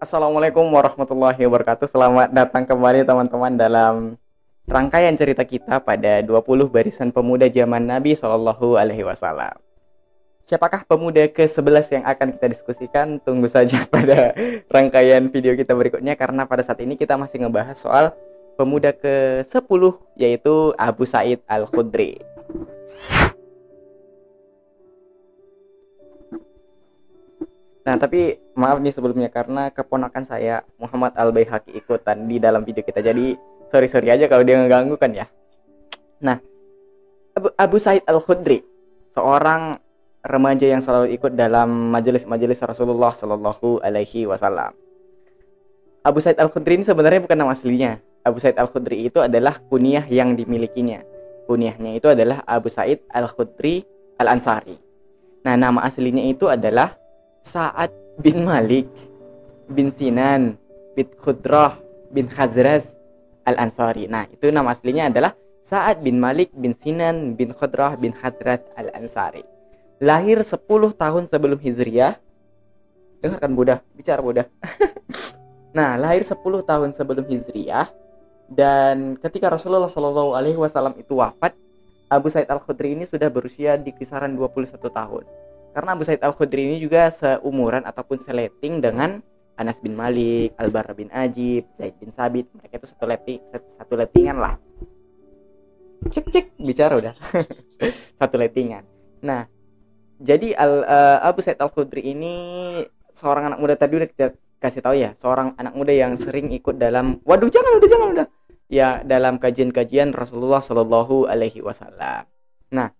Assalamualaikum warahmatullahi wabarakatuh. Selamat datang kembali teman-teman dalam rangkaian cerita kita pada 20 barisan pemuda zaman Nabi Shallallahu alaihi wasallam. Siapakah pemuda ke-11 yang akan kita diskusikan? Tunggu saja pada rangkaian video kita berikutnya karena pada saat ini kita masih ngebahas soal pemuda ke-10 yaitu Abu Said Al-Khudri. Nah, tapi maaf nih sebelumnya karena keponakan saya Muhammad Al Baihaqi ikutan di dalam video kita. Jadi sorry sorry aja kalau dia ngeganggu kan ya. Nah, Abu, Abu Said Al Khudri, seorang remaja yang selalu ikut dalam majelis-majelis Rasulullah Shallallahu Alaihi Wasallam. Abu Said Al Khudri ini sebenarnya bukan nama aslinya. Abu Said Al Khudri itu adalah kunyah yang dimilikinya. Kunyahnya itu adalah Abu Said Al Khudri Al Ansari. Nah, nama aslinya itu adalah Sa'ad bin Malik bin Sinan bin Khudrah bin Khazraz Al-Ansari. Nah, itu nama aslinya adalah Sa'ad bin Malik bin Sinan bin Khudrah bin Khazraz Al-Ansari. Lahir 10 tahun sebelum Hijriah. Dengarkan Buddha, bicara Buddha. nah, lahir 10 tahun sebelum Hijriah dan ketika Rasulullah Shallallahu alaihi wasallam itu wafat, Abu Said Al-Khudri ini sudah berusia di kisaran 21 tahun karena Abu Said Al Khudri ini juga seumuran ataupun seleting dengan Anas bin Malik, Al Barra bin Ajib, Zaid bin Sabit. Mereka itu satu letting, satu lettingan lah. Cek cek bicara udah. satu lettingan. Nah, jadi Al uh, Abu Said Al Khudri ini seorang anak muda tadi udah kita kasih tahu ya, seorang anak muda yang sering ikut dalam waduh jangan udah jangan udah. Ya, dalam kajian-kajian Rasulullah Shallallahu alaihi wasallam. Nah,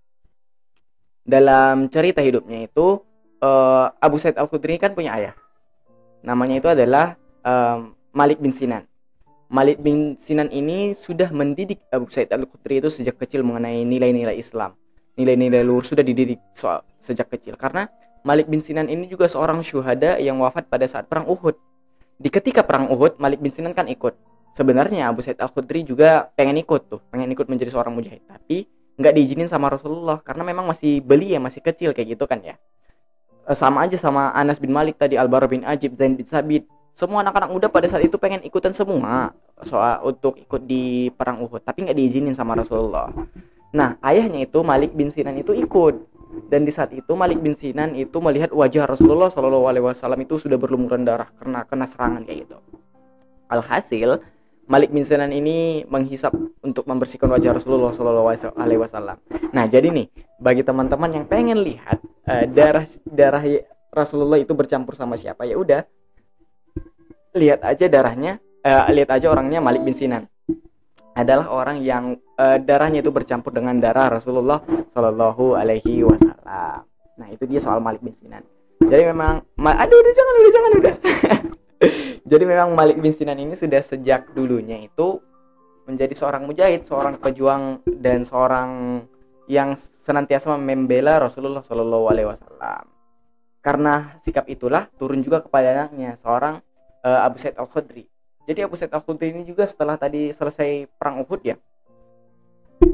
dalam cerita hidupnya itu uh, Abu Said Al Khudri kan punya ayah. Namanya itu adalah um, Malik bin Sinan. Malik bin Sinan ini sudah mendidik Abu Said Al Khudri itu sejak kecil mengenai nilai-nilai Islam. Nilai-nilai luhur sudah dididik soal sejak kecil karena Malik bin Sinan ini juga seorang syuhada yang wafat pada saat perang Uhud. Di ketika perang Uhud, Malik bin Sinan kan ikut. Sebenarnya Abu Said Al Khudri juga pengen ikut tuh, pengen ikut menjadi seorang mujahid, tapi nggak diizinin sama Rasulullah karena memang masih beli ya masih kecil kayak gitu kan ya. Eh, sama aja sama Anas bin Malik tadi Al bin Ajib Zain bin Sabit. Semua anak-anak muda pada saat itu pengen ikutan semua soal untuk ikut di perang Uhud tapi nggak diizinin sama Rasulullah. Nah ayahnya itu Malik bin Sinan itu ikut. Dan di saat itu Malik bin Sinan itu melihat wajah Rasulullah Shallallahu Alaihi Wasallam itu sudah berlumuran darah karena kena serangan kayak gitu. Alhasil Malik bin Sinan ini menghisap untuk membersihkan wajah Rasulullah Shallallahu Alaihi Wasallam. Nah, jadi nih bagi teman-teman yang pengen lihat uh, darah darah Rasulullah itu bercampur sama siapa ya udah lihat aja darahnya, uh, lihat aja orangnya Malik bin Sinan adalah orang yang uh, darahnya itu bercampur dengan darah Rasulullah Shallallahu Alaihi Wasallam. Nah, itu dia soal Malik bin Sinan. Jadi memang, aduh, udah jangan, udah jangan, udah. Jadi memang Malik bin Sinan ini sudah sejak dulunya itu menjadi seorang mujahid, seorang pejuang dan seorang yang senantiasa membela Rasulullah Shallallahu Alaihi Wasallam. Karena sikap itulah turun juga kepada anaknya seorang uh, Abu Said Al Khudri. Jadi Abu Said Al Khudri ini juga setelah tadi selesai perang Uhud ya,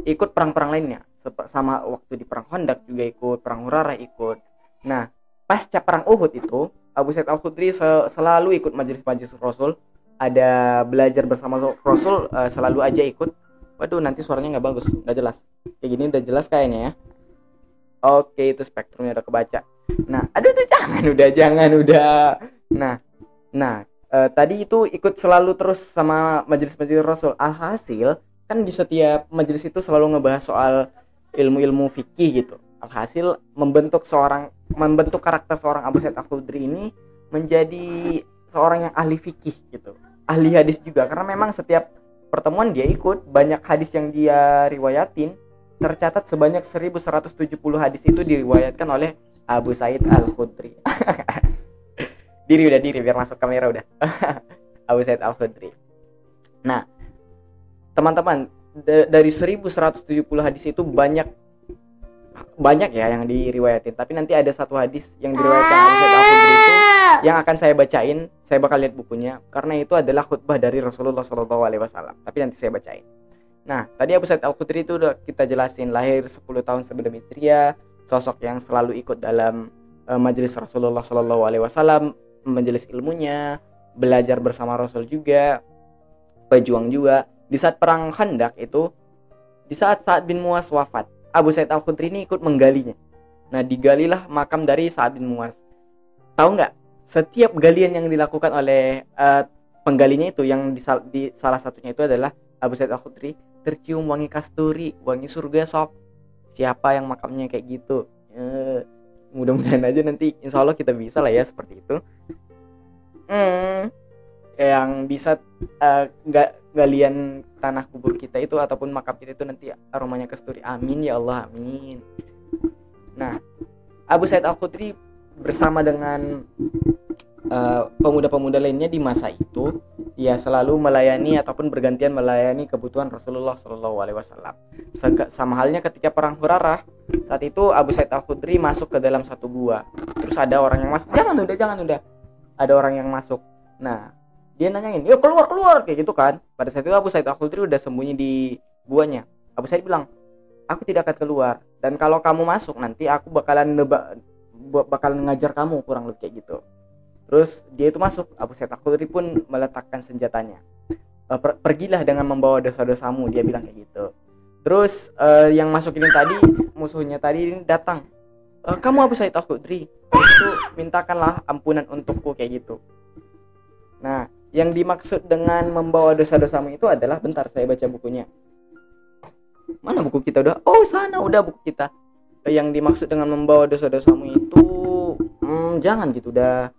ikut perang-perang lainnya. Sama waktu di perang Khandaq juga ikut, perang Hurara ikut. Nah, pasca perang Uhud itu Abu Said Al Khudri selalu ikut majelis-majelis Rasul. Ada belajar bersama Rasul uh, selalu aja ikut. Waduh nanti suaranya nggak bagus nggak jelas. Kayak gini udah jelas kayaknya ya. Oke itu spektrumnya udah kebaca. Nah aduh udah jangan udah jangan udah. Nah nah uh, tadi itu ikut selalu terus sama majelis-majelis Rasul. Alhasil kan di setiap majelis itu selalu ngebahas soal ilmu-ilmu fikih gitu alhasil membentuk seorang membentuk karakter seorang Abu Said Al-Khudri ini menjadi seorang yang ahli fikih gitu. Ahli hadis juga karena memang setiap pertemuan dia ikut banyak hadis yang dia riwayatin tercatat sebanyak 1170 hadis itu diriwayatkan oleh Abu Said Al-Khudri. Diri udah diri biar masuk kamera udah. Abu Said Al-Khudri. Nah teman-teman dari 1170 hadis itu banyak banyak ya yang diriwayatin tapi nanti ada satu hadis yang diriwayatkan Abu Sa'id Al-Khudri itu yang akan saya bacain saya bakal lihat bukunya karena itu adalah khutbah dari Rasulullah Shallallahu Alaihi Wasallam. Tapi nanti saya bacain. Nah tadi Abu Sa'id Al-Khudri itu udah kita jelasin lahir 10 tahun sebelum Istria sosok yang selalu ikut dalam uh, majelis Rasulullah Shallallahu Alaihi Wasallam majelis ilmunya belajar bersama Rasul juga pejuang juga. Di saat perang Khandak itu di saat Sa'ad bin Muas wafat Abu Said Al Khudri ini ikut menggalinya. Nah digalilah makam dari Sa'ad bin Muas tahu nggak? Setiap galian yang dilakukan oleh uh, penggalinya itu yang di, di salah satunya itu adalah Abu Said Al Khudri tercium wangi kasturi wangi surga sob siapa yang makamnya kayak gitu? Uh, mudah-mudahan aja nanti insya Allah kita bisa lah ya seperti itu. Hmm, yang bisa uh, galian tanah kubur kita itu ataupun makam kita itu nanti aromanya kesturi amin ya Allah amin. Nah Abu Said Al Khudri bersama dengan uh, pemuda-pemuda lainnya di masa itu ia selalu melayani ataupun bergantian melayani kebutuhan Rasulullah Shallallahu Alaihi Wasallam. Sama halnya ketika perang Hurarah saat itu Abu Said Al Khudri masuk ke dalam satu gua. Terus ada orang yang masuk. Jangan udah jangan udah ada orang yang masuk. Nah dia nanyain yuk keluar keluar. Kayak gitu kan. Pada saat itu Abu Said Al Khudri udah sembunyi di guanya. Abu Said bilang aku tidak akan keluar. Dan kalau kamu masuk nanti aku bakalan nebak bakalan ngajar kamu kurang lebih kayak gitu. Terus dia itu masuk. Abu Said Al Khudri pun meletakkan senjatanya. E, per pergilah dengan membawa dosa-dosamu dia bilang kayak gitu. Terus uh, yang masuk ini tadi musuhnya tadi ini datang. E, kamu Abu Said Al Khudri itu mintakanlah ampunan untukku kayak gitu. Nah yang dimaksud dengan membawa dosa-dosamu itu adalah bentar saya baca bukunya. Mana buku kita udah? Oh sana udah buku kita. Yang dimaksud dengan membawa dosa-dosamu itu hmm, jangan gitu udah.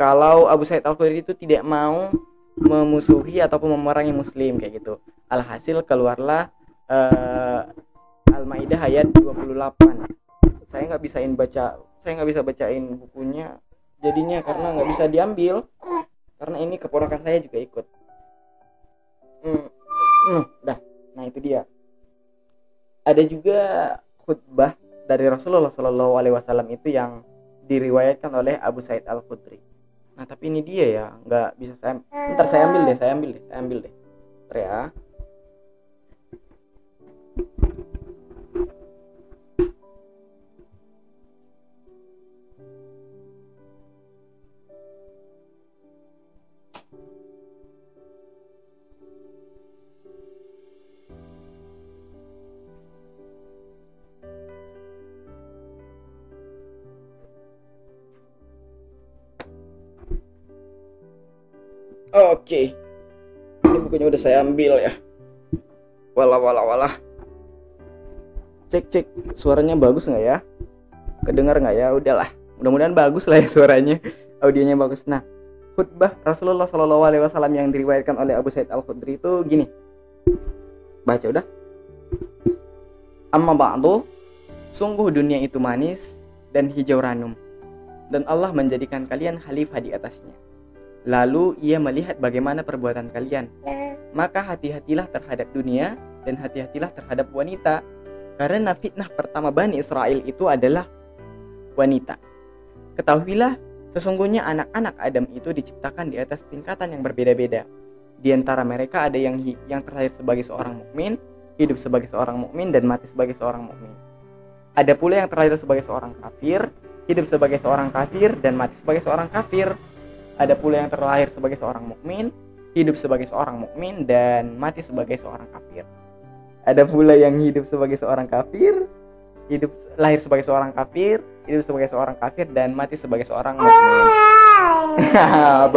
Kalau Abu Said Al Khudri itu tidak mau memusuhi ataupun memerangi muslim kayak gitu. Alhasil keluarlah uh, Al-Maidah ayat 28 saya nggak bisain baca saya nggak bisa bacain bukunya. Jadinya karena nggak bisa diambil karena ini keponakan saya juga ikut. Hmm, hmm, dah. Nah itu dia. Ada juga khutbah dari Rasulullah Shallallahu Alaihi Wasallam itu yang diriwayatkan oleh Abu Said Al Khudri nah tapi ini dia ya nggak bisa saya ntar saya ambil deh saya ambil deh saya ambil deh. Ntar ya Oke. Ini bukunya udah saya ambil ya. Walah walah walah. Cek cek suaranya bagus nggak ya? Kedengar nggak ya? Udahlah. Mudah-mudahan bagus lah ya suaranya. Audionya bagus. Nah, khutbah Rasulullah Shallallahu Alaihi Wasallam yang diriwayatkan oleh Abu Said Al Khudri itu gini. Baca udah. Amma ba'du, sungguh dunia itu manis dan hijau ranum, dan Allah menjadikan kalian khalifah di atasnya Lalu ia melihat bagaimana perbuatan kalian. Maka hati-hatilah terhadap dunia dan hati-hatilah terhadap wanita. Karena fitnah pertama Bani Israel itu adalah wanita. Ketahuilah, sesungguhnya anak-anak Adam itu diciptakan di atas tingkatan yang berbeda-beda. Di antara mereka ada yang yang terlahir sebagai seorang mukmin, hidup sebagai seorang mukmin dan mati sebagai seorang mukmin. Ada pula yang terlahir sebagai seorang kafir, hidup sebagai seorang kafir dan mati sebagai seorang kafir. Ada pula yang terlahir sebagai seorang mukmin, hidup sebagai seorang mukmin dan mati sebagai seorang kafir. Ada pula yang hidup sebagai seorang kafir, hidup lahir sebagai seorang kafir, hidup sebagai seorang kafir dan mati sebagai seorang mukmin.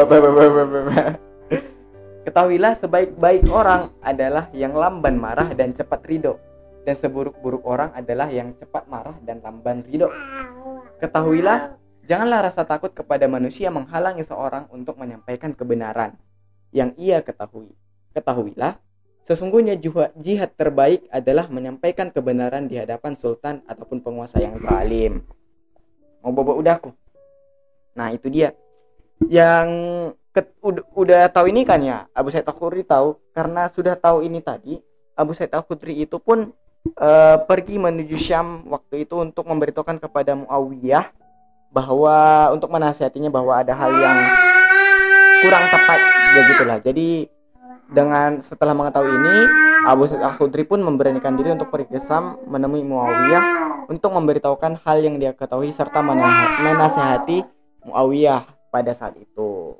Ketahuilah sebaik-baik orang adalah yang lamban marah dan cepat ridho dan seburuk-buruk orang adalah yang cepat marah dan lamban ridho. Ketahuilah Janganlah rasa takut kepada manusia menghalangi seorang untuk menyampaikan kebenaran yang ia ketahui. Ketahuilah, sesungguhnya jihad terbaik adalah menyampaikan kebenaran di hadapan sultan ataupun penguasa yang zalim. Mau bobo udahku. Nah, itu dia. Yang ke, udah, udah tahu ini kan ya, Abu Said Al-Khudri tahu karena sudah tahu ini tadi, Abu Said Al-Khudri itu pun uh, pergi menuju Syam waktu itu untuk memberitahukan kepada Muawiyah bahwa untuk menasihatinya bahwa ada hal yang kurang tepat ya gitulah jadi dengan setelah mengetahui ini Abu Sa'id Al-Khudri pun memberanikan diri untuk pergi ke Sam menemui Muawiyah untuk memberitahukan hal yang dia ketahui serta menasihati Muawiyah pada saat itu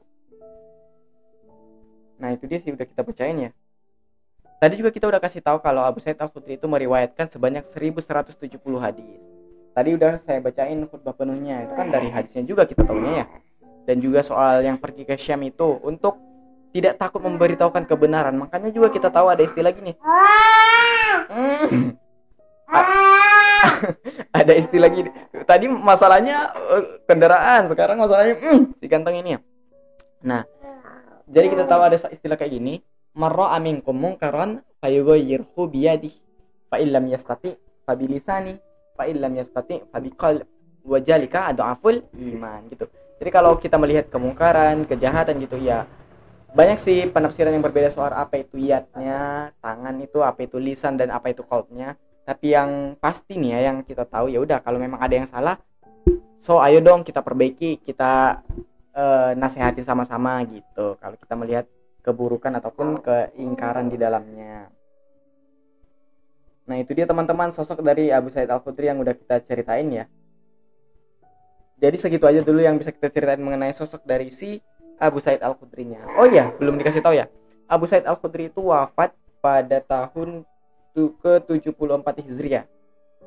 Nah itu dia sih udah kita bacain ya. Tadi juga kita udah kasih tahu kalau Abu Sa'id Al Khudri itu meriwayatkan sebanyak 1170 hadis. Tadi udah saya bacain khutbah penuhnya itu kan dari hadisnya juga kita tahunya ya. Dan juga soal yang pergi ke Syam itu untuk tidak takut memberitahukan kebenaran. Makanya juga kita tahu ada istilah gini. Hmm. ada istilah gini. Tadi masalahnya eh, kendaraan, sekarang masalahnya mm, di kantong ini ya. Nah, jadi kita tahu ada istilah kayak gini marra aminkum munkaran fayughayyirhu biyadihi fa illam yastati fa bilisani fa illam yastati fa biqalb wa jalika adaful iman gitu. Jadi kalau kita melihat kemungkaran, kejahatan gitu ya banyak sih penafsiran yang berbeda soal apa itu yatnya, tangan itu apa itu lisan dan apa itu qalbnya. Tapi yang pasti nih ya yang kita tahu ya udah kalau memang ada yang salah so ayo dong kita perbaiki, kita uh, nasihati sama-sama gitu. Kalau kita melihat keburukan ataupun keingkaran di dalamnya. Nah itu dia teman-teman sosok dari Abu Said Al Khudri yang udah kita ceritain ya. Jadi segitu aja dulu yang bisa kita ceritain mengenai sosok dari si Abu Said Al Khudrinya. Oh iya, belum dikasih tahu ya. Abu Said Al Khudri itu wafat pada tahun ke 74 Hijriah.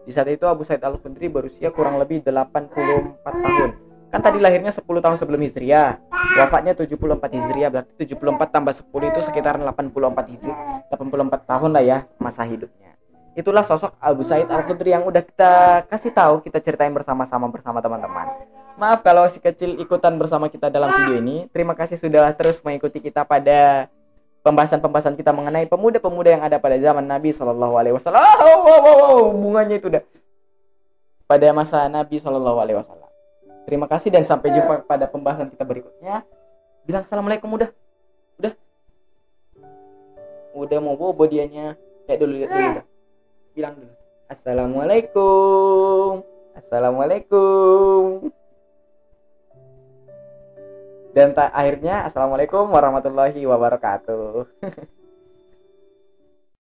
Di saat itu Abu Said Al Khudri berusia kurang lebih 84 tahun. Kan tadi lahirnya 10 tahun sebelum Hijriah. Wafatnya 74 Hijriah berarti 74 tambah 10 itu sekitar 84 Hijriah. 84 tahun lah ya masa hidupnya. Itulah sosok Abu Said Al Khudri yang udah kita kasih tahu, kita ceritain bersama-sama bersama teman-teman. Maaf kalau si kecil ikutan bersama kita dalam video ini. Terima kasih sudah terus mengikuti kita pada pembahasan-pembahasan kita mengenai pemuda-pemuda yang ada pada zaman Nabi Shallallahu Alaihi Wasallam. Oh, oh, oh, bunganya itu udah pada masa Nabi Shallallahu Alaihi Wasallam. Terima kasih dan sampai jumpa pada pembahasan kita berikutnya. Bilang assalamualaikum udah. Udah. Udah mau bobo dianya. Kayak dulu lihat dulu udah. Bilang dulu. Assalamualaikum. Assalamualaikum. Dan tak akhirnya assalamualaikum warahmatullahi wabarakatuh.